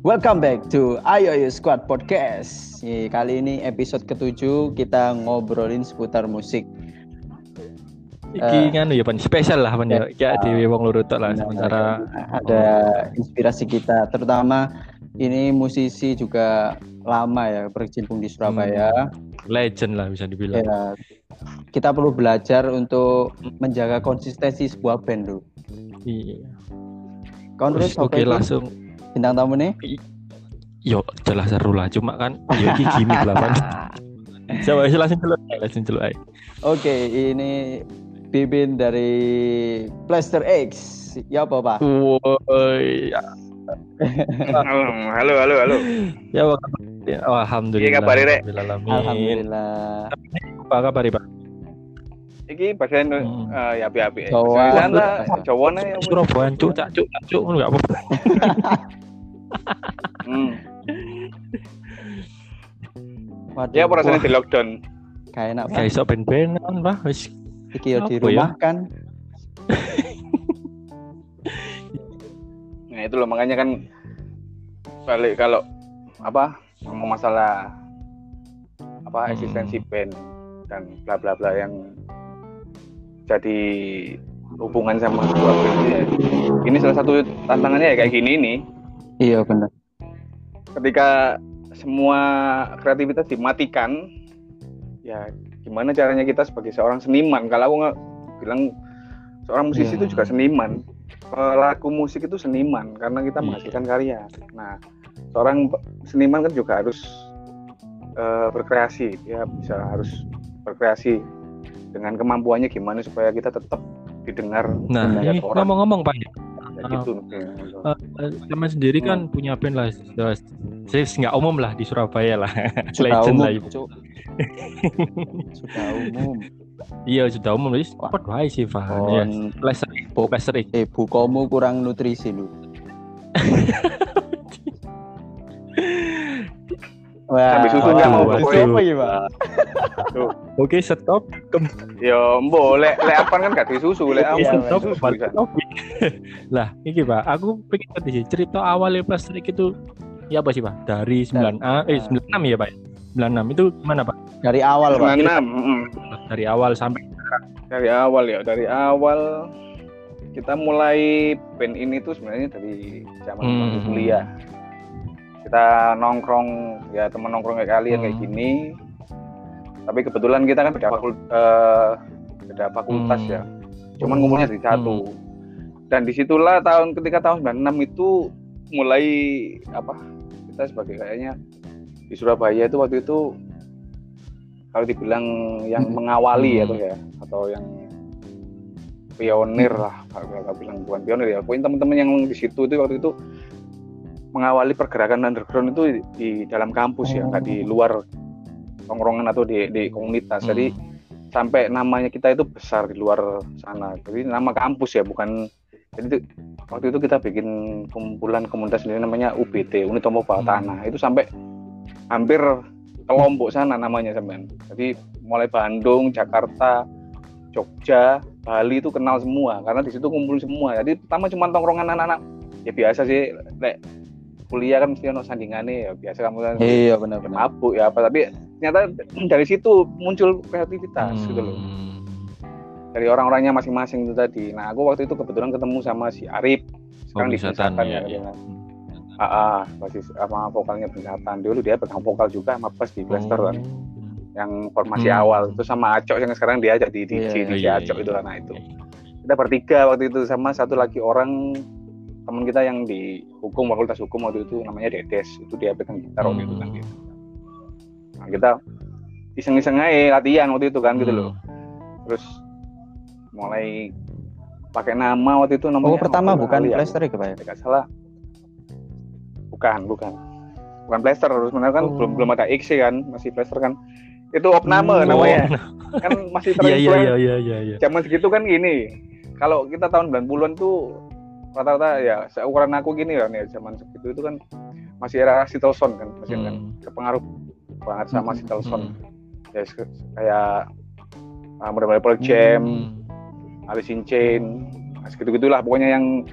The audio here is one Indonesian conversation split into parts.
Welcome back to Ayo Ayo Squad Podcast. Kali ini episode ketujuh kita ngobrolin seputar musik. Iki uh, nganu ya pan spesial lah pan ya. Kayak di wong loro tok lah sementara ada inspirasi kita terutama ini musisi juga lama ya berkecimpung di Surabaya. Hmm, legend lah bisa dibilang. Ya, kita perlu belajar untuk menjaga konsistensi sebuah band tuh. Iya. Kau terus oke langsung bintang tamu nih? Yo jelas seru lah, cuma kan yo iki gimmick lah kan. Coba langsung celuk, langsung celuk aja. Oke, ini Bibin dari Plaster X. Ya apa, Pak? Woi. halo, halo, halo. Ya, oh, alhamdulillah. Iya kabar Rek? Alhamdulillah. Apa kabar, Pak? Iki bagian hmm. uh, ya api-api. Jawa. Sana Jawa nih. Surabaya cuk cak cuk cuk enggak apa-apa. hmm. Waduh, ya rasanya di lockdown. Kayak enak, Kayak iso ben-benan, Pak. Wis iki yo di rumah ya? kan. nah, itu loh makanya kan balik kalau apa ngomong masalah apa hmm. eksistensi band dan bla bla bla yang jadi hubungan sama sebuah band ya. ini salah satu tantangannya ya kayak gini nih iya benar. Ketika semua kreativitas dimatikan ya gimana caranya kita sebagai seorang seniman? Kalau aku nggak bilang seorang musisi itu yeah. juga seniman. Pelaku musik itu seniman karena kita iya. menghasilkan karya. Nah seorang seniman kan juga harus uh, berkreasi. Ya bisa harus berkreasi dengan kemampuannya gimana supaya kita tetap didengar nah ini ngomong-ngomong pak ya gitu uh, uh, sendiri kan hmm. punya band lah saya nggak umum lah di Surabaya lah. Sudah legend umum, lah sudah umum. Iya sudah umum sport wae sih oh, ya plaster plaster eh bukomu kurang nutrisi lu Wah, Sampai susu nggak mau apa ya, Pak? Oke, stop. Yo, boleh. lek apa kan gak susu, lek apa stop. Lah, ini Pak, aku pengen ngerti cerita awalnya plastik itu ya apa sih, Pak? Dari 9A eh 96 ya, Pak. 96 itu mana, Pak? Dari awal, Pak. 96. Dari awal sampai dari awal ya, dari awal kita mulai band ini tuh sebenarnya dari zaman hmm. kuliah kita nongkrong ya teman nongkrong kayak kalian hmm. kayak gini tapi kebetulan kita kan beda fakultas, uh, beda fakultas hmm. ya cuman ngumpulnya di satu hmm. dan di situlah tahun ketika tahun 96 itu mulai apa kita sebagai kayaknya di Surabaya itu waktu itu kalau dibilang yang hmm. mengawali hmm. atau ya atau yang pionir lah kalau bilang bukan pionir ya pokoknya teman-teman yang di situ itu waktu itu mengawali pergerakan underground itu di, di dalam kampus ya, nggak di luar tongkrongan atau di, di komunitas. Hmm. Jadi sampai namanya kita itu besar di luar sana. Jadi nama kampus ya, bukan. Jadi itu, waktu itu kita bikin kumpulan komunitas sendiri namanya UBT, Unit Tombo Bawah hmm. Tanah. Itu sampai hampir kelompok sana namanya sampean. Jadi mulai Bandung, Jakarta, Jogja, Bali itu kenal semua karena di situ kumpul semua. Jadi pertama cuma tongkrongan anak-anak ya biasa sih, kuliah kan mesti ono sandingannya ya biasa kamu kan iya benar-benar. mabuk ya apa tapi ternyata dari situ muncul kreativitas hmm. gitu loh. Dari orang-orangnya masing-masing itu tadi. Nah aku waktu itu kebetulan ketemu sama si Arif. Sekarang oh, di Bencatan ya, ya. Ah, ah, masih sama vokalnya Bencatan dulu dia pegang vokal juga sama pas di Blaster kan oh. yang formasi hmm. awal. Itu sama Acok yang sekarang dia jadi DJ yeah, DJ yeah, Acok yeah. itu lah nah itu kita bertiga waktu itu sama satu lagi orang teman kita yang di hukum fakultas hukum waktu itu namanya Dedes itu dia pegang gitar waktu itu kan hmm. gitu. Nah, kita iseng-iseng aja latihan waktu itu kan gitu loh. Hmm. Terus mulai pakai nama waktu itu namanya. Oh pertama bukan ya. Plaster ya Pak? Tidak salah. Bukan, bukan. Bukan Plaster, terus sebenarnya kan oh. belum belum ada X kan, masih Plaster kan. Itu opname oh. namanya. kan masih iya, iya, terinfluence. Iya iya iya iya Zaman segitu kan gini. Kalau kita tahun 90-an tuh rata-rata ya seukuran aku gini kan ya zaman segitu itu kan masih era Sitelson kan masih kan hmm. kan kepengaruh banget sama hmm. Sitelson hmm. ya kayak uh, model-model Pearl Jam hmm. Alice in Chain nah, segitu gitulah pokoknya yang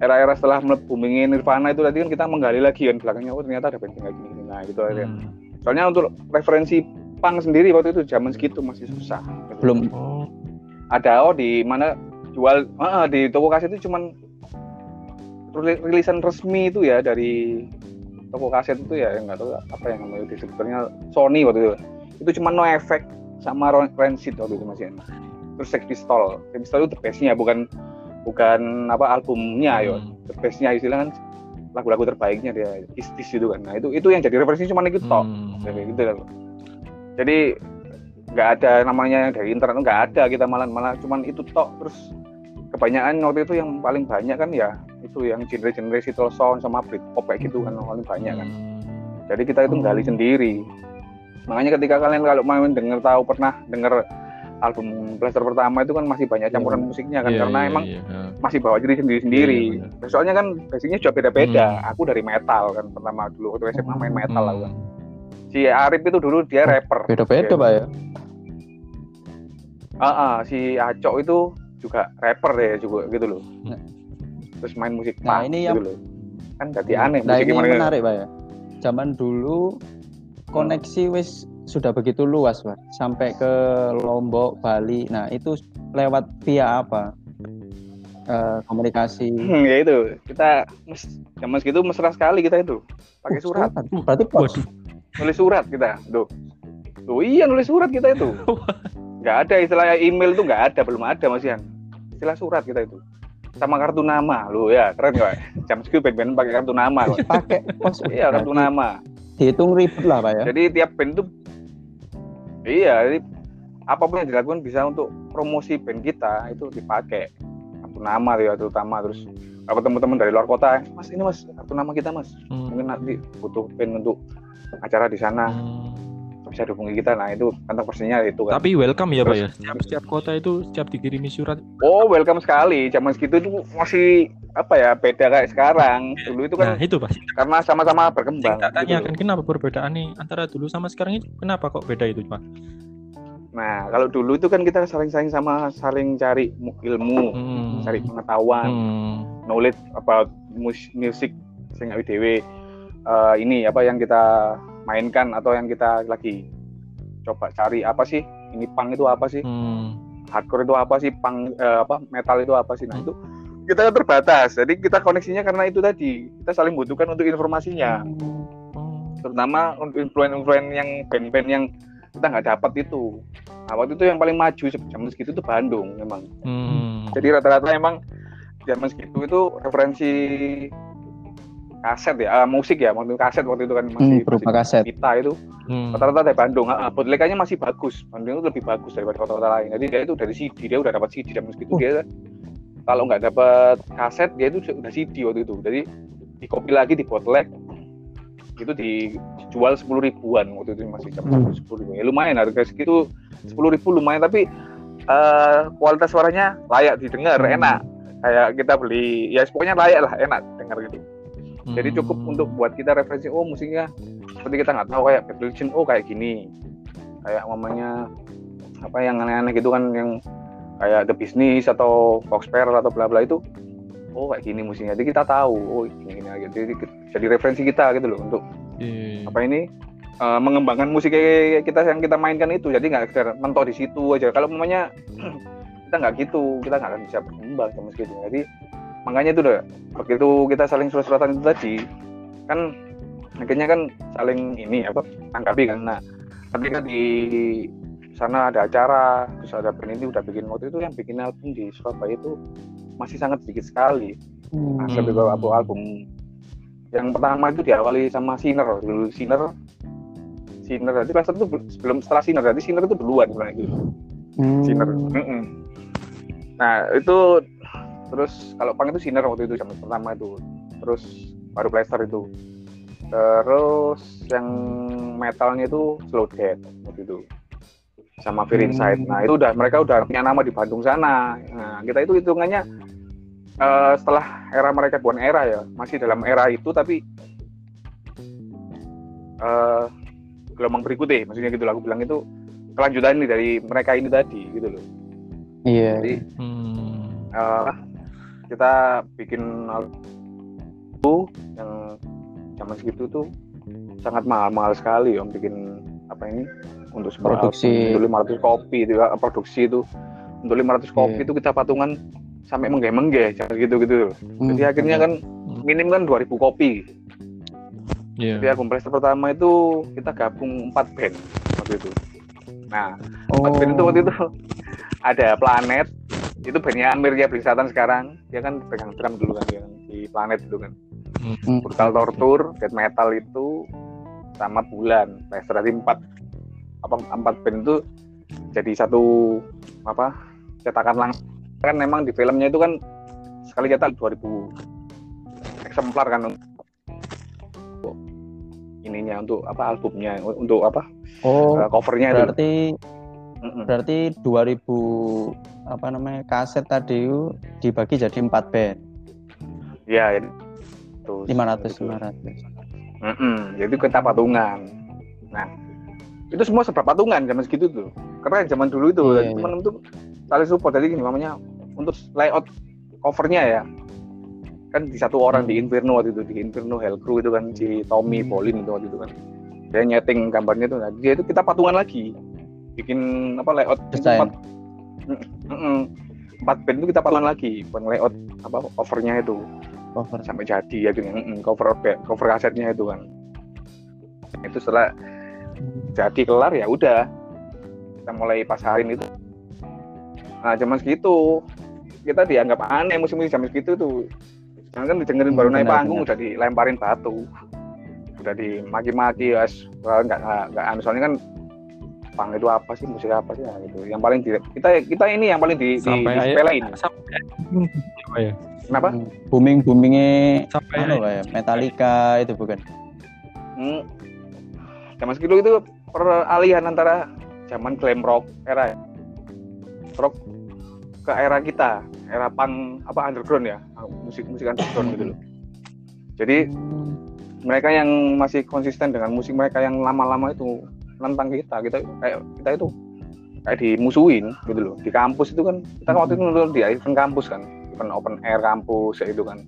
era-era setelah boomingin Nirvana itu tadi kan kita menggali lagi kan belakangnya oh ternyata ada band kayak gini nah gitu aja hmm. soalnya untuk referensi pang sendiri waktu itu zaman segitu masih susah belum oh. ada oh di mana jual uh, di toko kaset itu cuman rilisan resmi itu ya dari toko kaset itu ya nggak tahu apa yang namanya distributornya Sony waktu itu. Itu cuma no effect sama Rancid waktu itu masih terus Sex Pistol. Sex Pistol itu the bestnya bukan bukan apa albumnya ya hmm. the bestnya istilahnya kan lagu-lagu terbaiknya dia istis itu kan. Nah itu itu yang jadi referensi cuma itu tok. Hmm. jadi gitu kan. Jadi nggak ada namanya dari internet nggak ada kita malah malah cuman itu tok. Terus kebanyakan waktu itu yang paling banyak kan ya itu yang genre-genre Seattle Sound sama Britpop kayak gitu kan paling banyak kan hmm. jadi kita itu gali sendiri makanya ketika kalian kalau mau dengar tahu pernah dengar album Blaster pertama itu kan masih banyak campuran yeah. musiknya kan yeah, karena yeah, emang yeah. masih bawa diri sendiri-sendiri. Yeah, yeah. Soalnya kan basicnya juga beda-beda. Hmm. Aku dari metal kan pertama dulu waktu SMA main metal hmm. lah kan. Si Arif itu dulu dia rapper. Beda-beda, Pak ya. Ah, uh, uh, si Acok itu juga rapper deh juga gitu loh. Terus main musik nah, ini gitu yang... loh. Kan jadi aneh nah, ini yang menarik, Pak ya. Zaman dulu koneksi wis sudah begitu luas, Pak. Sampai ke Lombok, Bali. Nah, itu lewat via apa? Uh, komunikasi. Hmm, ya itu. Kita zaman segitu mesra sekali kita itu. Pakai surat. surat. Berarti pos. Nulis surat kita. Tuh. Tuh iya nulis surat kita itu. nggak ada istilah email tuh nggak ada belum ada Mas Ian istilah surat kita itu sama kartu nama lu ya keren gak jam segitu band-band pakai kartu nama pakai pos iya kartu nama. dihitung ribet lah pak ya. Jadi tiap band itu iya jadi apa pun yang dilakukan bisa untuk promosi band kita itu dipakai. Kartu nama ya terutama terus apa teman-teman dari luar kota mas ini mas kartu nama kita mas. Hmm. mungkin nanti butuh band untuk acara di sana. Hmm bisa dihubungi kita. Nah itu kantong persenya itu kan. Tapi welcome ya pak ya? Setiap setiap kota itu setiap dikirimi surat. Oh welcome sekali. Zaman segitu itu masih apa ya beda kayak sekarang. Dulu itu kan nah, itu pasti karena sama-sama berkembang tanya gitu. kan kenapa perbedaan nih? Antara dulu sama sekarang itu kenapa kok beda itu pak? Nah, kalau dulu itu kan kita saling-saling sama saling cari ilmu, hmm. cari pengetahuan, hmm. knowledge about music sing dewe uh, ini apa yang kita mainkan atau yang kita lagi coba cari apa sih? Ini pang itu apa sih? Hmm. hardcore itu apa sih? Pang eh, apa metal itu apa sih? Nah itu kita terbatas. Jadi kita koneksinya karena itu tadi. Kita saling butuhkan untuk informasinya. Hmm. terutama untuk influen-influen yang band-band yang kita nggak dapat itu. Nah waktu itu yang paling maju zaman segitu itu Bandung memang. Hmm. jadi rata-rata emang zaman segitu itu referensi kaset ya uh, musik ya waktu kaset waktu itu kan masih hmm, berupa kaset kita itu hmm. rata-rata dari Bandung uh, bootlegnya masih bagus Bandung itu lebih bagus daripada kota-kota lain jadi dia itu dari CD dia udah dapat CD dan meski itu uh. dia kalau nggak dapat kaset dia itu udah CD waktu itu jadi di copy lagi di bootleg itu dijual sepuluh ribuan waktu itu masih jam hmm. sepuluh ribu ya lumayan harga segitu sepuluh ribu lumayan tapi uh, kualitas suaranya layak didengar hmm. enak kayak kita beli ya pokoknya layak lah enak dengar gitu. Jadi cukup untuk buat kita referensi oh musiknya seperti kita nggak tahu kayak Bad Religion oh kayak gini. Kayak mamanya apa yang aneh-aneh gitu kan yang kayak The Business atau Fox atau bla bla itu oh kayak gini musiknya. Jadi kita tahu oh gini gini aja. Jadi jadi referensi kita gitu loh untuk yeah. apa ini uh, mengembangkan musik kita yang kita mainkan itu. Jadi nggak sekedar mentok di situ aja. Kalau mamanya kita nggak gitu, kita nggak akan bisa berkembang sama sekali. Jadi makanya itu udah begitu kita saling surat-suratan itu tadi kan akhirnya kan saling ini apa tangkapi kan. Nah ketika di sana ada acara terus ada band ini udah bikin waktu itu yang bikin album di Surabaya itu masih sangat sedikit sekali. Hmm. nah, beberapa album, album yang pertama itu diawali sama Sinner dulu Sinner Sinner. Jadi pas itu sebelum setelah Sinner jadi Sinner itu duluan sebenarnya gitu. Hmm. Sinner. Mm -mm. nah itu terus kalau pang itu sinar waktu itu zaman pertama itu terus baru plaster itu terus yang metalnya itu slow dead waktu itu sama Fear Inside. Nah itu udah mereka udah punya nama di Bandung sana. Nah kita itu hitungannya uh, setelah era mereka bukan era ya, masih dalam era itu tapi uh, gelombang berikutnya, maksudnya gitu lah. Aku bilang itu kelanjutan ini dari mereka ini tadi gitu loh. Iya. Jadi hmm. uh, kita bikin itu yang zaman segitu tuh sangat mahal-mahal sekali om bikin apa ini untuk produksi untuk 500 kopi itu ya, produksi itu untuk 500 kopi yeah. itu kita patungan sampai menggeh-menggeh gitu gitu hmm. jadi akhirnya kan minim kan 2000 kopi yeah. jadi album pertama itu kita gabung empat band waktu itu nah empat oh. band itu waktu itu ada Planet itu bandnya Amir ya Blisatan sekarang dia kan pegang drum dulu kan yang di Planet itu kan hmm. Brutal Torture Death Metal itu sama Bulan Plaster jadi empat apa empat band itu jadi satu apa cetakan langsung kan memang di filmnya itu kan sekali cetak 2000 eksemplar kan ininya untuk apa albumnya untuk apa oh uh, covernya berarti itu. Berarti 2000 apa namanya kaset tadi dibagi jadi empat band. Ya itu 500 500 mm -mm, jadi kita patungan. Nah itu semua sebab patungan zaman segitu tuh. Karena zaman dulu itu. Yeah, teman yeah. itu saling support. Jadi gini namanya untuk layout covernya ya. Kan di satu orang di hmm. Inferno waktu itu di Inferno Hellcrew itu kan si Tommy. Bolin itu waktu itu kan. Dia nyeting gambarnya itu nah, dia itu kita patungan lagi bikin apa layout empat empat band itu kita patungan lagi buat layout apa covernya itu. Cover. Sampai jadi ya gini cover cover kasetnya itu kan. Itu setelah jadi kelar ya udah. Kita mulai pasarin itu. Nah zaman segitu kita dianggap aneh musim-musim zaman segitu tuh. Jangan kan didengerin baru naik panggung udah dilemparin batu. Udah dimaki-maki ya nggak nggak anu soalnya kan pang itu apa sih musik apa sih? Ya, gitu. Yang paling di, kita kita ini yang paling di, sampai di, disepelein sampai ya kenapa? Booming boomingnya sampai anu, ya Metallica itu bukan? Hmm, zaman segitu itu peralihan antara zaman glam rock era rock ke era kita era punk apa underground ya. Musik musik underground gitu loh. Jadi mereka yang masih konsisten dengan musik mereka yang lama-lama itu nentang kita kita kayak kita itu kayak dimusuhin gitu loh. Di kampus itu kan kita waktu itu nonton di event kampus kan event open air kampus ya itu kan.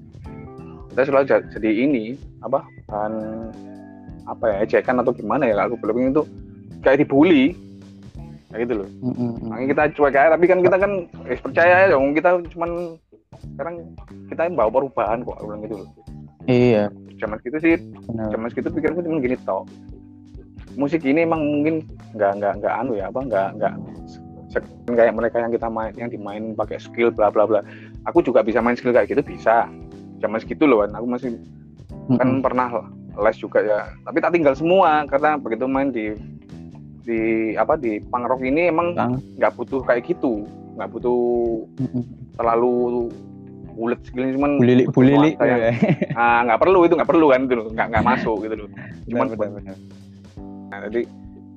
Kita selalu jadi ini apa bahan apa ya ejekan atau gimana ya aku belum itu kayak dibully kayak gitu loh. Mm-hmm. makanya kita cuek aja tapi kan kita kan eh, percaya ya dong kita cuman sekarang kita bawa perubahan kok bilang gitu loh. Iya. Zaman segitu sih zaman segitu pikirku cuma gini toh musik ini emang mungkin nggak nggak nggak anu ya apa nggak nggak kayak mereka yang kita main yang dimain pakai skill bla bla bla. Aku juga bisa main skill kayak gitu bisa. Zaman segitu loh kan aku masih mm-hmm. kan pernah les juga ya. Tapi tak tinggal semua karena begitu main di di apa di punk rock ini emang nggak butuh kayak gitu. Nggak butuh terlalu bulat segini cuman bulilik bulilik ya. ah nggak perlu itu nggak perlu kan itu nggak nggak masuk gitu loh. Cuman benar, benar, nah jadi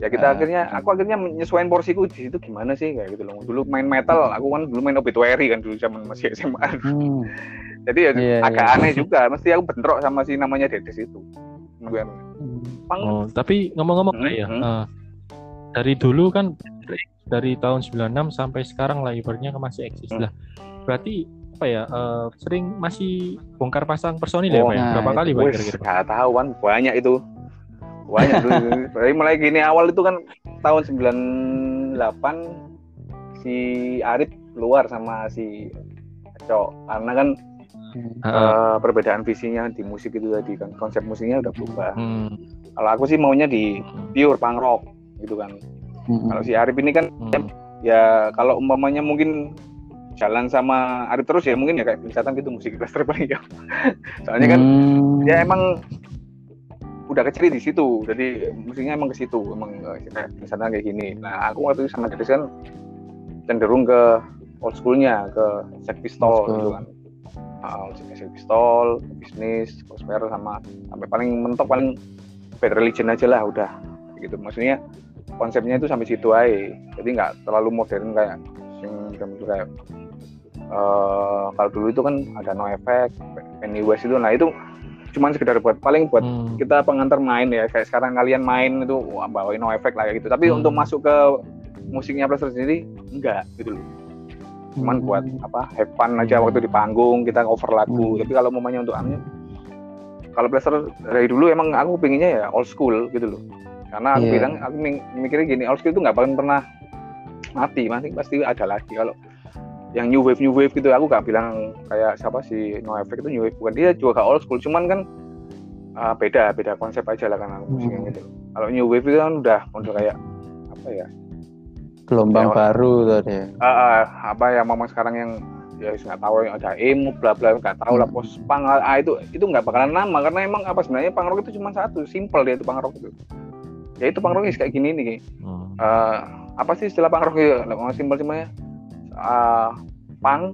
ya kita uh, akhirnya aku akhirnya menyesuaikan porsiku di situ gimana sih kayak gitu loh dulu main metal aku kan dulu main obituary kan dulu zaman masih SMA hmm. jadi ya yeah, agak yeah. aneh juga mesti aku bentrok sama si namanya Dedes itu hmm. oh, tapi ngomong-ngomong hmm, ya hmm. Uh, dari dulu kan dari tahun 96 sampai sekarang lah ibaratnya masih eksis hmm. lah berarti apa ya uh, sering masih bongkar pasang personil oh, ya pak ya? berapa kali pak kira-kira tahu kan banyak itu banyak dulu dari mulai gini awal itu kan tahun 98 si Arif keluar sama si Cok karena kan uh, uh, perbedaan visinya di musik itu tadi kan konsep musiknya udah berubah hmm. kalau aku sih maunya di pure punk rock gitu kan hmm. kalau si Arif ini kan hmm. ya kalau umpamanya mungkin jalan sama Arif terus ya mungkin ya kayak misalkan gitu musik klaster paling ya soalnya kan hmm. ya emang udah kecil di situ. Jadi musiknya emang ke situ. Emang misalnya kayak gini. Nah aku waktu itu sama Dedis kan cenderung ke old schoolnya ke Sex Pistol gitu kan. Uh, Sex Pistol bisnis gospel sama sampai paling mentok paling Bad Religion aja lah udah. Gitu. Maksudnya konsepnya itu sampai situ aja. Jadi nggak terlalu modern kayak sing kayak uh, kalau dulu itu kan ada no effect Penny West itu. Nah itu cuman sekedar buat paling buat hmm. kita pengantar main ya kayak sekarang kalian main itu wah, bawain no effect lah gitu tapi hmm. untuk masuk ke musiknya Plaster sendiri enggak gitu loh cuman hmm. buat apa have fun aja waktu di panggung kita cover lagu hmm. tapi kalau momennya untuk anu kalau blaster dari dulu emang aku pinginnya ya old school gitu loh karena aku yeah. bilang aku mikirnya gini old school itu nggak bakal pernah mati mati pasti ada lagi kalau yang new wave new wave gitu. Aku gak bilang kayak siapa sih no effect itu new wave bukan. Dia juga gak old school cuman kan uh, beda beda konsep aja lah kan musiknya hmm. gitu. Kalau new wave itu kan udah udah kayak apa ya? Gelombang ya, baru tadi uh, uh, apa ya memang sekarang yang ya nggak tahu yang ada emo bla bla nggak tahu lah hmm. pos pang ah, itu itu nggak bakalan nama karena emang apa sebenarnya pangrok itu cuma satu simple dia itu pangrok itu. Ya itu pangrok kayak gini nih hmm. uh, apa sih istilah pangrok itu? Mau simpel cuma ya uh, pang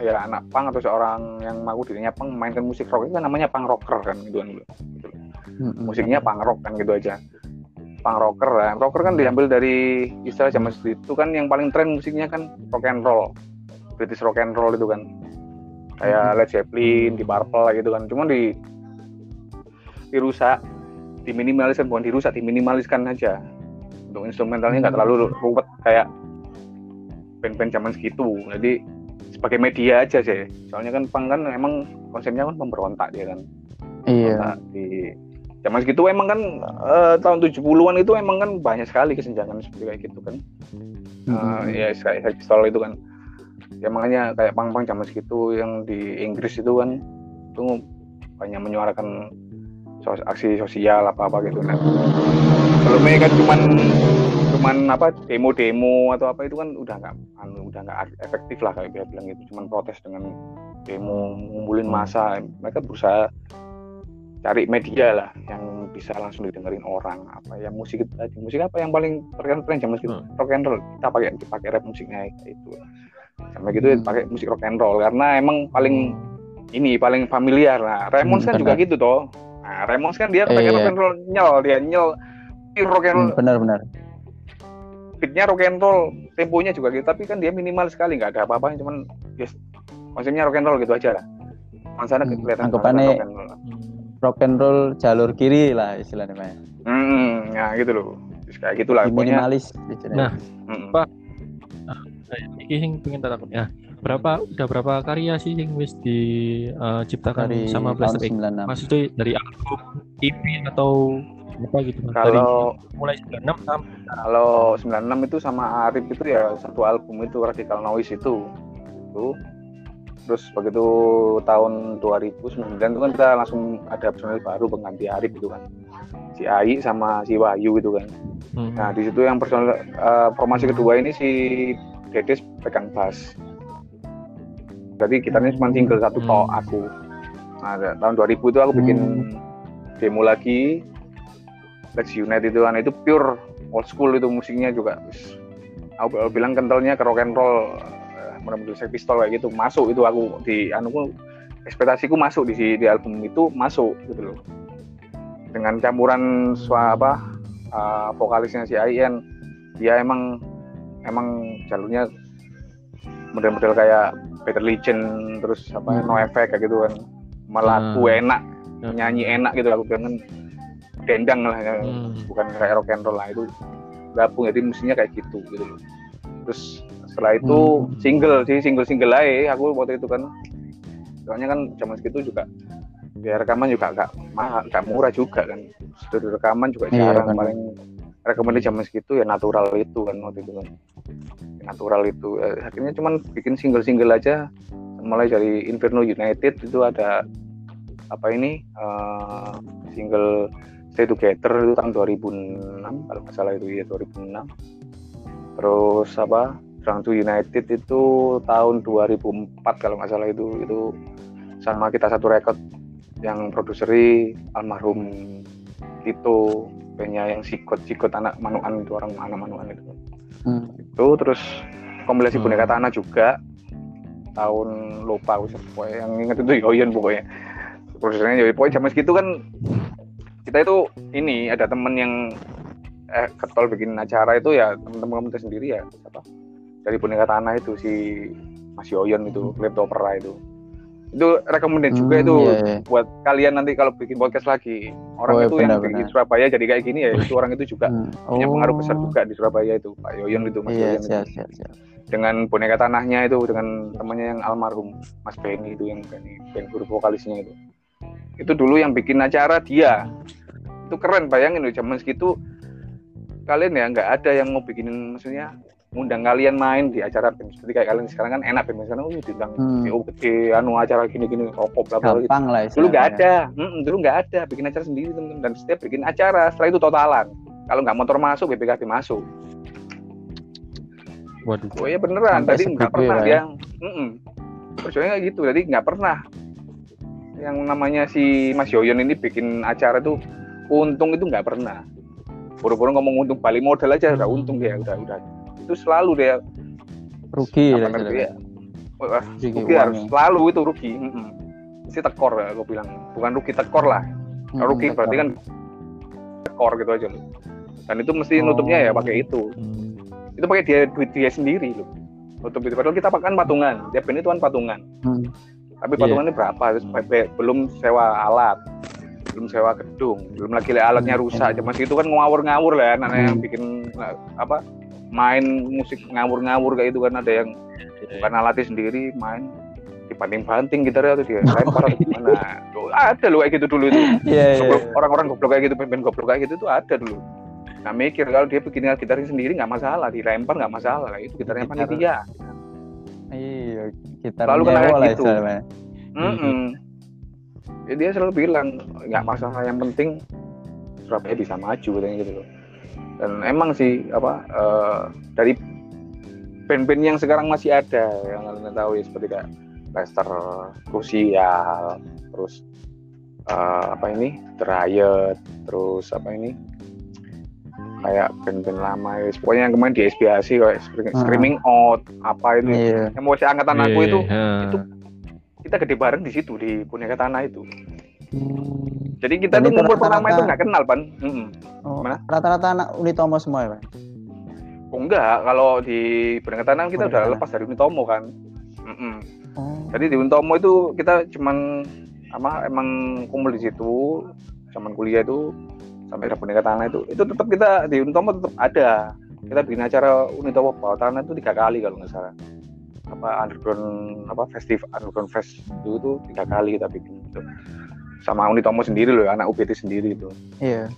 ya anak pang atau seorang yang mau dirinya pang mainkan musik rock. Itu kan namanya pang rocker kan gitu kan gitu. Hmm. musiknya pang rock kan gitu aja. Pang rocker lah. Rocker kan diambil dari istilah zaman itu kan yang paling tren musiknya kan rock and roll. British rock and roll itu kan. Kayak. Led Zeppelin di Purple gitu kan. Cuma di dirusak diminimaliskan. Bukan dirusak diminimaliskan aja. Untuk instrumentalnya nggak terlalu ruwet kayak band-band zaman segitu. Jadi sebagai media aja sih. Soalnya kan pang kan emang konsepnya kan pemberontak dia kan. Iya. Di zaman segitu emang kan uh, tahun 70-an itu emang kan banyak sekali kesenjangan seperti kayak gitu kan. Uh, ya kayak pistol itu kan. Ya makanya kayak pang-pang zaman segitu yang di Inggris itu kan itu banyak menyuarakan sos aksi sosial apa apa gitu nah mereka kan cuman cuman apa demo-demo atau apa itu kan udah nggak anu, udah nggak efektif lah kayak dia bilang itu cuman protes dengan demo ngumpulin masa mereka berusaha cari media lah yang bisa langsung didengerin orang. Apa ya musik tadi musik apa yang paling tren tren zaman segitu hmm. rock and roll. Kita pakai pakai rap musiknya itu sama gitu hmm. pakai musik rock and roll karena emang paling ini paling familiar lah. Ramones hmm, kan juga gitu toh. Nah Ramones kan dia pakai eh, rock and roll nyel dia nyel rock and roll. Hmm, benar benar beatnya rock and roll temponya juga gitu. Tapi kan dia minimal sekali nggak ada apa-apa cuman yes, konsepnya rock and roll gitu aja lah. Sana hmm, kelihatan anggapannya rock and roll. rock and roll jalur kiri lah istilahnya hmm, ya gitu loh. Kayak gitulah minimalis nah hmm. pak. Iki sing pengen tak takut ya berapa udah berapa karya sih yang wis diciptakan uh, sama Blaster X? maksudnya dari album EP atau apa gitu kalau mulai 96 sampai kalau 96 itu sama Arif itu ya satu album itu Radical Noise itu. Itu. Terus begitu tahun 2009 itu kan kita langsung ada personel baru pengganti Arif itu kan. Si Ai sama si Wahyu itu kan. Hmm. nah di situ yang personel uh, formasi kedua ini si Dedes pegang bass. Berarti gitarnya cuma tinggal satu hmm. tok aku. Nah tahun 2000 itu aku bikin hmm. demo lagi Lex United itu kan itu pure old school itu musiknya juga aku bilang kentalnya ke rock and roll benar-benar saya pistol kayak gitu masuk itu aku di anu ekspektasiku masuk di di album itu masuk gitu loh dengan campuran suara apa uh, vokalisnya si Ian dia emang emang jalurnya model-model kayak Peter Legend terus apa hmm. no effect kayak gitu kan malah hmm. enak hmm. nyanyi enak gitu aku bilang kan dendang lah ya. hmm. bukan kayak rock and roll lah itu gabung jadi mestinya kayak gitu gitu loh terus setelah itu hmm. single sih single single aja aku waktu itu kan soalnya kan zaman segitu juga ya rekaman juga gak mahal gak murah juga kan studio rekaman juga iya, jarang iya, paling rekomendasi zaman segitu ya natural itu kan waktu itu kan natural itu eh, akhirnya cuman bikin single-single aja mulai dari Inferno United itu ada apa ini uh, single Stay Together itu tahun 2006 kalau nggak salah itu ya 2006 terus apa Drang to United itu tahun 2004 kalau nggak salah itu itu sama kita satu record. Yang produseri almarhum Tito kayaknya yang sikot-sikot anak manuan itu orang anak manuan itu. Hmm. itu terus kompilasi hmm. boneka tanah juga. Tahun lupa aku yang inget itu Yoyon pokoknya. Prosesnya Yoyon pokoknya zaman segitu kan kita itu ini ada temen yang eh ketol bikin acara itu ya temen-temen kita sendiri ya apa dari boneka tanah itu si Mas Yoyon itu hmm. Klepto Opera itu itu rekomendasi hmm, juga itu yeah, yeah. buat kalian nanti kalau bikin podcast lagi orang oh, itu benar, yang benar. di Surabaya jadi kayak gini ya itu orang itu juga hmm. oh. punya pengaruh besar juga di Surabaya itu Pak Yoyon itu Mas yeah, Yoyon siap, itu. Siap, siap. dengan boneka tanahnya itu dengan temannya yang almarhum Mas Benny itu yang Benny Ben guru vokalisnya itu itu dulu yang bikin acara dia itu keren bayangin loh zaman segitu kalian ya nggak ada yang mau bikinin maksudnya ngundang kalian main di acara BEM seperti kayak kalian sekarang kan enak BEM sekarang oh diundang hmm. gede anu acara gini-gini rokok bla bla gitu. lah dulu nggak ada hmm, dulu nggak ada bikin acara sendiri teman dan setiap bikin acara setelah itu totalan kalau nggak motor masuk BPKB masuk Waduh. Oh iya beneran. Sampai Tadi nggak pernah ya. yang, percaya kayak gitu. Jadi nggak pernah yang namanya si Mas Yoyon ini bikin acara tuh untung itu nggak pernah. Buru-buru ngomong untung balik modal aja udah untung dia udah udah itu selalu dia rugi ya. Wah, rugi, rugi harus selalu itu rugi. Mm -mm. Si tekor ya aku bilang bukan rugi tekor lah. Hmm, rugi tekor. berarti kan tekor gitu aja loh. Dan itu mesti nutupnya ya pakai itu. Hmm itu pakai dia duit dia sendiri loh untuk itu padahal kita kan patungan dia band itu kan patungan hmm. Tapi iya. patungannya yeah. berapa terus hmm. belum sewa alat belum sewa gedung belum lagi alatnya hmm. rusak hmm. masih itu kan ngawur-ngawur lah anak hmm. yang bikin apa main musik ngawur-ngawur kayak itu kan ada yang yeah. bukan alatnya sendiri main dibanting-banting gitu atau dia lempar atau gimana ada loh kayak gitu dulu itu yeah, yeah, yeah. orang-orang goblok kayak gitu pemain goblok kayak gitu tuh ada dulu Nah mikir kalau dia bikin gitarnya sendiri nggak masalah, dilempar nggak masalah, itu gitarnya Gitar. panitia. Iya, gitar Lalu kena kayak gitu. Mm -mm. Ya, dia selalu bilang nggak masalah, yang penting Surabaya bisa maju katanya gitu loh. Dan emang sih apa uh, dari band-band yang sekarang masih ada yang kalian tahu ya seperti kayak Lester Crucial, terus uh, apa ini, Riot, terus apa ini, kayak band-band lama ya. pokoknya yang kemarin di SBAC kayak uh. Screaming Out apa itu yeah. yang mau angkatan yeah, aku itu yeah. itu kita gede bareng di situ di Boneka Tanah itu hmm. jadi kita tuh ngumpul pertama itu nggak kenal pan hmm. oh, rata-rata anak Unitomo semua ya pan oh enggak kalau di Boneka Tanah kita udah lepas dari Unitomo kan mm -mm. Oh. jadi di Unitomo itu kita cuman apa emang kumpul di situ zaman kuliah itu sampai ada boneka tanah itu. Itu tetap kita di Unitomo tetap ada. Kita bikin acara Unitomo bawah tanah itu tiga kali kalau nggak salah. Apa underground apa festival underground fest itu itu tiga kali kita bikin itu sama Unitomo sendiri loh anak UBT sendiri itu. Iya.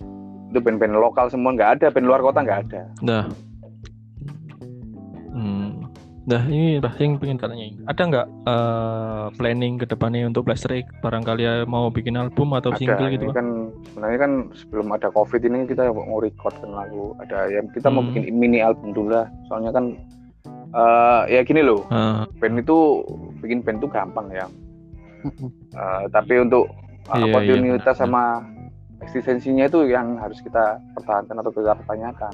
Itu band-band lokal semua nggak ada band luar kota nggak ada. Nah Nah ini yang pengen tanya ada nggak uh, planning ke depannya untuk Blaster barangkali ya mau bikin album atau ada, single gitu kan sebenarnya kan sebelum ada covid ini kita mau record kan lagu. Ada yang kita hmm. mau bikin mini album dulu lah. Soalnya kan uh, ya gini loh. Uh. band itu bikin band itu gampang ya. Uh, tapi untuk uh, oportunitas iya, sama eksistensinya itu yang harus kita pertahankan atau kita pertanyakan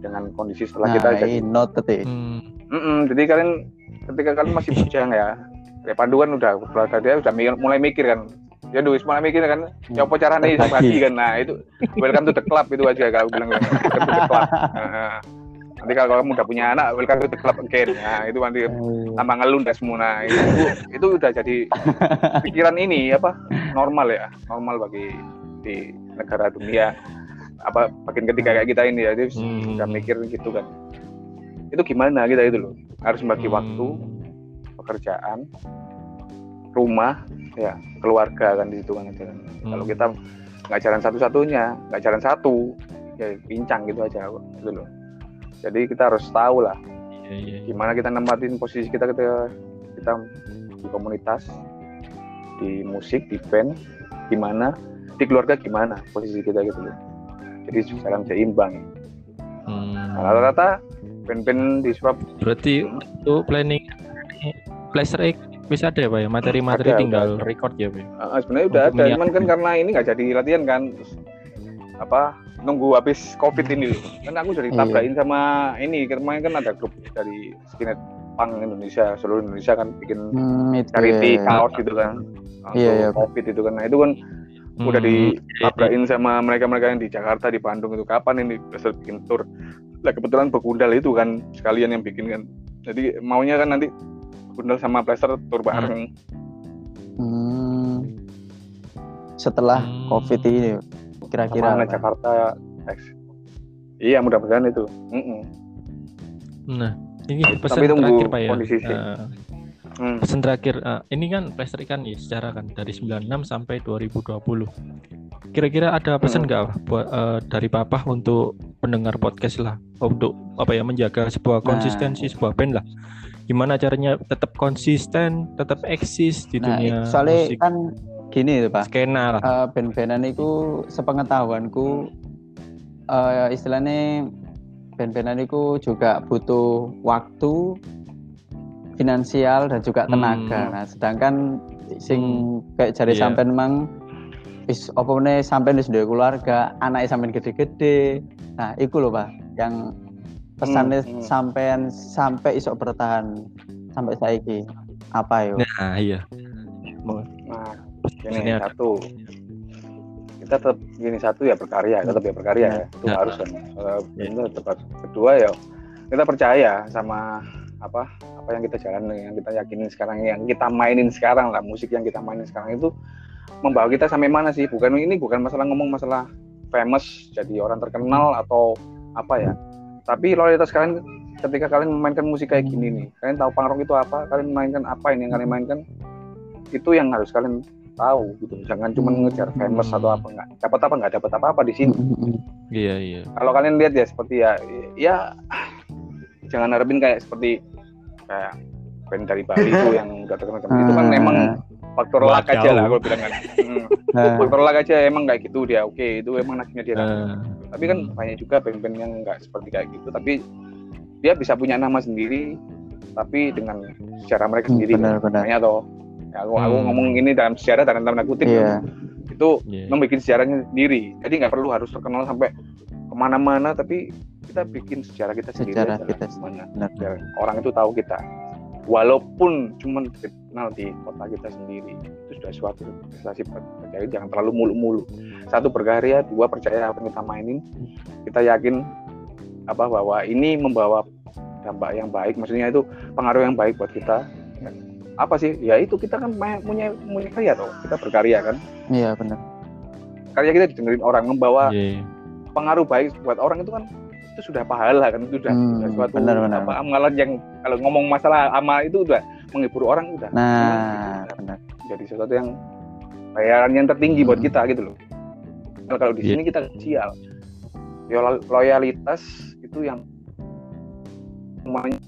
dengan kondisi setelah nah, kita jadi noted hmm Mm -mm, jadi kalian ketika kalian masih bujang ya, ya panduan udah keluarga dia udah mulai mikir kan. Ya duit mulai mikir kan, ya apa caranya ini bagi kan. Nah itu welcome to the club itu aja kalau bilang welcome to the club. Nah, nanti kalau kamu udah punya anak, welcome to the club again. Nah itu nanti tambah ngelundas semua. Nah itu, itu udah jadi pikiran ini apa normal ya, normal bagi di negara dunia apa bagian ketiga kayak kita ini ya, jadi hmm. udah mikir gitu kan itu gimana kita itu loh harus membagi hmm. waktu pekerjaan rumah ya keluarga kan di situ kan hmm. kalau kita nggak jalan satu-satunya nggak jalan satu ya pincang gitu aja gitu loh jadi kita harus tahu lah yeah, yeah. Iya. gimana kita nempatin posisi kita ketika kita di komunitas di musik di band gimana di keluarga gimana posisi kita gitu loh jadi jalan seimbang hmm. nah, rata-rata pen-pen di berarti untuk planning Blaster X bisa ada ya pak ya materi-materi tinggal udah. record ya pak uh, sebenarnya udah ada cuman kan karena ini nggak jadi latihan kan Terus, apa nunggu habis covid ini loh kan aku jadi iya. tabrakin iya. sama ini kemarin kan ada grup dari skinet pang Indonesia seluruh Indonesia kan bikin hmm, charity iya. kaos gitu kan iya, iya, covid itu kan nah itu kan hmm, udah ditabrakin sama mereka-mereka yang di Jakarta di Bandung itu kapan ini bisa bikin tour lah kebetulan Bekundal itu kan sekalian yang bikin kan jadi maunya kan nanti Bekundal sama Plaster tur hmm. bareng hmm. setelah hmm. covid ini kira-kira mana Jakarta X iya mudah-mudahan itu mm -mm. nah ini pesan terakhir Pak ya. Uh, hmm. Pesan terakhir uh, ini kan kan ya secara kan dari 96 sampai 2020. Kira-kira ada pesan hmm. nggak hmm. buat uh, dari Papa untuk pendengar podcast lah untuk apa ya menjaga sebuah nah. konsistensi sebuah band lah. Gimana caranya tetap konsisten, tetap eksis di nah, dunia soalnya musik. kan gini itu Pak. Skena lah. Uh, band-bandan itu sepengetahuanku uh, istilahnya band-bandan itu juga butuh waktu finansial dan juga tenaga. Hmm. Nah, sedangkan sing hmm. kayak cari yeah. sampean memang wis opone sampean wis duwe keluarga, anaknya sampean gede-gede. Nah, iku loh, Pak, yang pesannya hmm. hmm. sampean sampai isok bertahan sampai saiki. Apa yo? Nah, iya. Nah, ini satu kita tetap gini satu ya berkarya tetap ya berkarya ya, itu ya. harus kan uh, ya. tetap kedua ya kita percaya sama apa apa yang kita jalan yang kita yakinin sekarang yang kita mainin sekarang lah musik yang kita mainin sekarang itu membawa kita sampai mana sih? Bukan ini bukan masalah ngomong masalah famous jadi orang terkenal atau apa ya. Tapi loyalitas kalian ketika kalian memainkan musik kayak gini nih kalian tahu pangrok itu apa kalian memainkan apa ini yang kalian mainkan itu yang harus kalian tahu gitu. Jangan cuma ngejar famous atau apa nggak dapat apa nggak dapat apa apa di sini iya iya. Kalau kalian lihat ya seperti ya ya jangan harapin kayak seperti kayak band dari Bali itu yang udah terkenal itu kan memang faktor luck aja lah kalau bilang kan hmm. faktor luck aja emang kayak gitu dia oke itu emang nasibnya dia uh. tapi kan banyak juga band-band yang nggak seperti kayak gitu tapi dia bisa punya nama sendiri tapi dengan secara mereka sendiri benar, benar. atau Ya, aku, hmm. aku ngomong ini dalam sejarah dalam tanda kutip yeah. itu yeah. membuat sejarahnya sendiri. Jadi nggak perlu harus terkenal sampai ke mana-mana, tapi kita bikin sejarah kita sendiri. Sejarah kita mana Biar orang itu tahu kita. Walaupun cuma dikenal di kota kita sendiri, itu sudah suatu prestasi. Jadi jangan terlalu mulu-mulu. Satu berkarya, dua percaya apa yang kita mainin. Kita yakin apa bahwa ini membawa dampak yang baik, maksudnya itu pengaruh yang baik buat kita apa sih ya itu kita kan punya punya karya toh kita berkarya kan iya benar karya kita didengerin orang membawa yeah. Iya. pengaruh baik buat orang itu kan itu sudah pahala kan itu sudah, hmm, suatu benar, benar. apa amalan yang kalau ngomong masalah amal itu udah menghibur orang udah nah benar. jadi sesuatu yang bayaran yang tertinggi hmm. buat kita gitu loh. Nah, kalau di yeah. sini kita sial. Loyalitas itu yang semuanya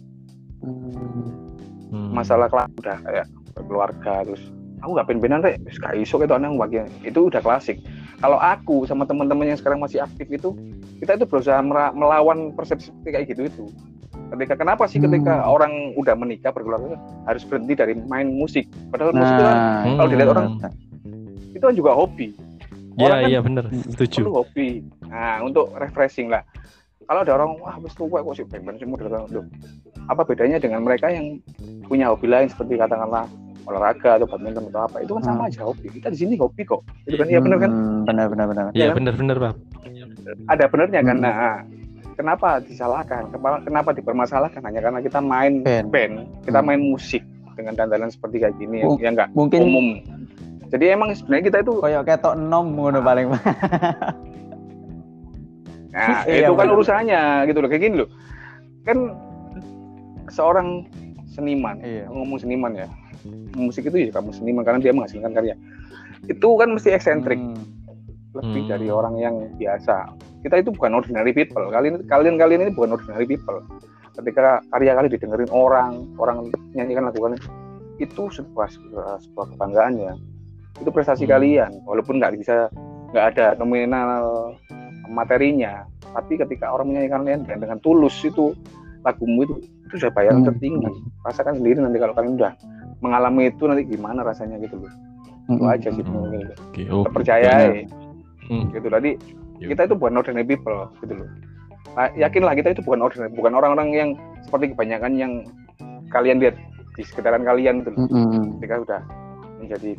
hmm. masalah kelas udah kayak keluarga terus aku nggak pengen-pengen rek. Gak iso itu bagian. Itu udah klasik. Kalau aku sama teman-teman yang sekarang masih aktif itu kita itu berusaha melawan persepsi kayak gitu itu. Ketika kenapa sih ketika hmm. orang udah menikah berkeluarga harus berhenti dari main musik? Padahal nah, musik itu kan hmm. kalau dilihat orang itu kan juga hobi. Iya kan iya benar setuju. hobi. Nah untuk refreshing lah. Kalau ada orang wah wis tua kok sih pengen sih model apa bedanya dengan mereka yang punya hobi lain seperti katakanlah olahraga atau badminton atau apa? Itu kan sama hmm. aja hobi. Kita di sini hobi kok. Itu kan iya benar kan? Hmm, benar benar benar iya benar benar pak ada benernya kan hmm. nah kenapa disalahkan kenapa dipermasalahkan hanya karena kita main band, band kita main musik dengan dandanan seperti kayak gini uh, ya enggak mungkin umum jadi emang sebenarnya kita itu kayak ketok nom ngono paling Nah, iya, itu kan urusannya gitu loh. Kayak gini loh. Kan seorang seniman, iya. ngomong seniman ya. Musik itu ya kamu seniman karena dia menghasilkan karya. Itu kan mesti eksentrik. Hmm. Lebih hmm. dari orang yang biasa. Kita itu bukan ordinary people. Kalian kalian kalian ini bukan ordinary people. Ketika karya kalian didengerin orang, orang nyanyikan lagu kalian, itu sebuah sebuah, sebuah kebanggaan ya. Itu prestasi hmm. kalian, walaupun nggak bisa nggak ada nominal materinya tapi ketika orang menyanyikan kalian dengan, dengan tulus itu lagumu itu itu sudah bayaran hmm. tertinggi rasakan sendiri nanti kalau kalian udah mengalami itu nanti gimana rasanya gitu loh hmm. itu aja sih hmm. okay, okay. percaya hmm. gitu tadi kita itu bukan ordinary people gitu loh nah, yakinlah kita itu bukan ordinary bukan orang-orang yang seperti kebanyakan yang kalian lihat di sekitaran kalian gitu loh hmm. ketika udah menjadi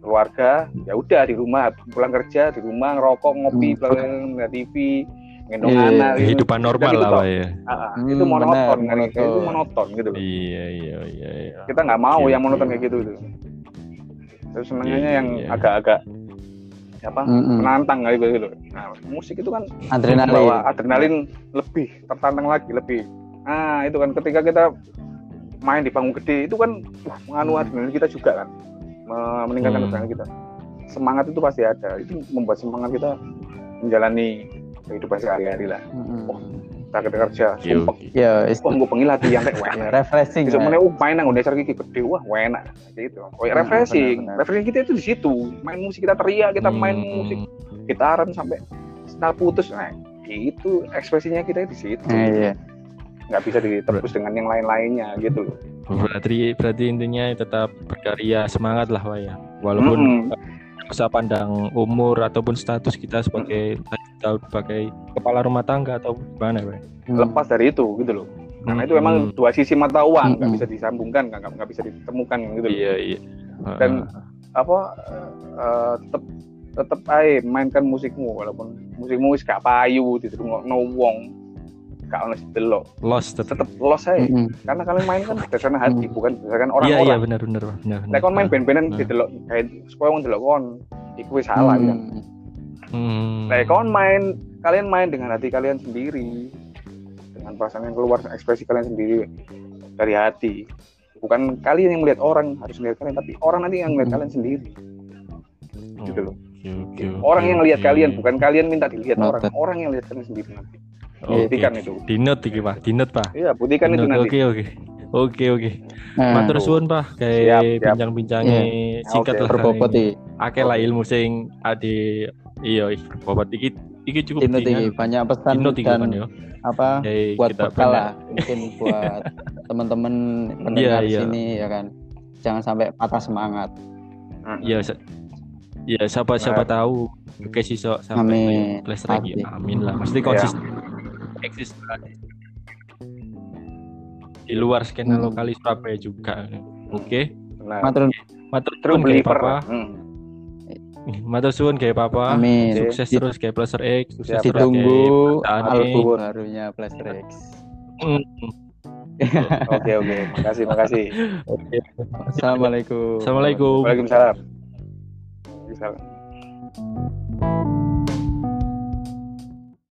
keluarga ya udah di rumah pulang kerja di rumah ngerokok ngopi hmm. lihat TV gendong yeah, anak gitu. kehidupan normal gitu lah pak ya uh, hmm, itu monoton bener, kan itu monoton gitu loh iya iya iya, iya. kita nggak mau okay, yang monoton okay. kayak gitu gitu terus senangnya yeah, yang yeah. Apa? Mm -hmm. menantang gitu gitu. Nah musik itu kan adrenalin. bawa adrenalin lebih tertantang lagi lebih. Nah itu kan ketika kita main di panggung gede itu kan wah, menganu adrenalin kita juga kan. Meningkatkan hmm. adrenalin kita. Semangat itu pasti ada. Itu membuat semangat kita menjalani kehidupan sehari-hari lah. Hmm. oh, kita kerja sumpah. Ya wah gue pengen latihan kayak enak refreshing bisa mana uh main nang dasar gigi gede. Wah enak. Gitu. Oh ya refreshing. refreshing kita itu di situ. Main musik kita teriak kita main hmm. musik. Gitaran sampai senar putus. Nah itu ekspresinya kita di situ. Eh, iya. nggak bisa ditebus dengan yang lain-lainnya gitu. Loh berarti berarti intinya tetap berkarya semangat lah Wah ya. Walaupun -hmm usah pandang umur ataupun status kita sebagai tahu sebagai kepala rumah tangga atau gimana ya lepas dari itu gitu loh karena itu memang hmm. dua sisi mata uang nggak hmm. bisa disambungkan nggak nggak bisa ditemukan gitu loh. iya iya dan apa uh, tetap tetap aja mainkan musikmu walaupun musikmu gak payu gitu no wong gak ono delok. Lost tetap. tetap lost aja. Mm -hmm. Karena kalian main kan berdasarkan hati, mm. bukan berdasarkan orang-orang. Iya, iya benar benar benar. Nek kon main band-bandan nah. didelok kayak supaya wong delok kon, iku wis salah mm. kan. Hmm. Nek kon main kalian main dengan hati kalian sendiri. Dengan perasaan yang keluar ekspresi kalian sendiri dari hati. Bukan kalian yang melihat orang harus melihat kalian, tapi orang nanti yang melihat mm. kalian sendiri. Oh. Gitu loh. Okay, okay, orang okay, yang lihat okay. kalian, bukan kalian minta dilihat orang, orang yang lihat kalian sendiri nanti. Oh, buktikan okay. itu. Dinot iki, Pak. Dinot, Pak. Iya, buktikan itu nanti. Oke, oke. Oke, oke. Nah. Matur suwun, Pak. Kayak bincang-bincangnya yeah. singkat okay. lah. Berbobot iki. Akeh lah ilmu sing ade iya berbobot iki iki cukup Dinot iki banyak pesan dan yo. apa Jadi, buat bekal lah mungkin buat teman-teman pendengar yeah, yeah. sini ya kan. Jangan sampai patah semangat. Iya, ya siapa siapa tahu oke sih sampai plus lagi amin lah pasti konsisten eksis di luar skena hmm. lokalis Surabaya juga. Oke. Okay. Nah, matur matur terus. Hmm. Matur suwun kayak papa. Amin. Sukses okay. terus kayak Plaster X. Sukses terus Ditunggu album barunya Plaster X. Hmm. Oke oke, makasih makasih. Oke. Assalamualaikum. Assalamualaikum. Waalaikumsalam. Waalaikumsalam.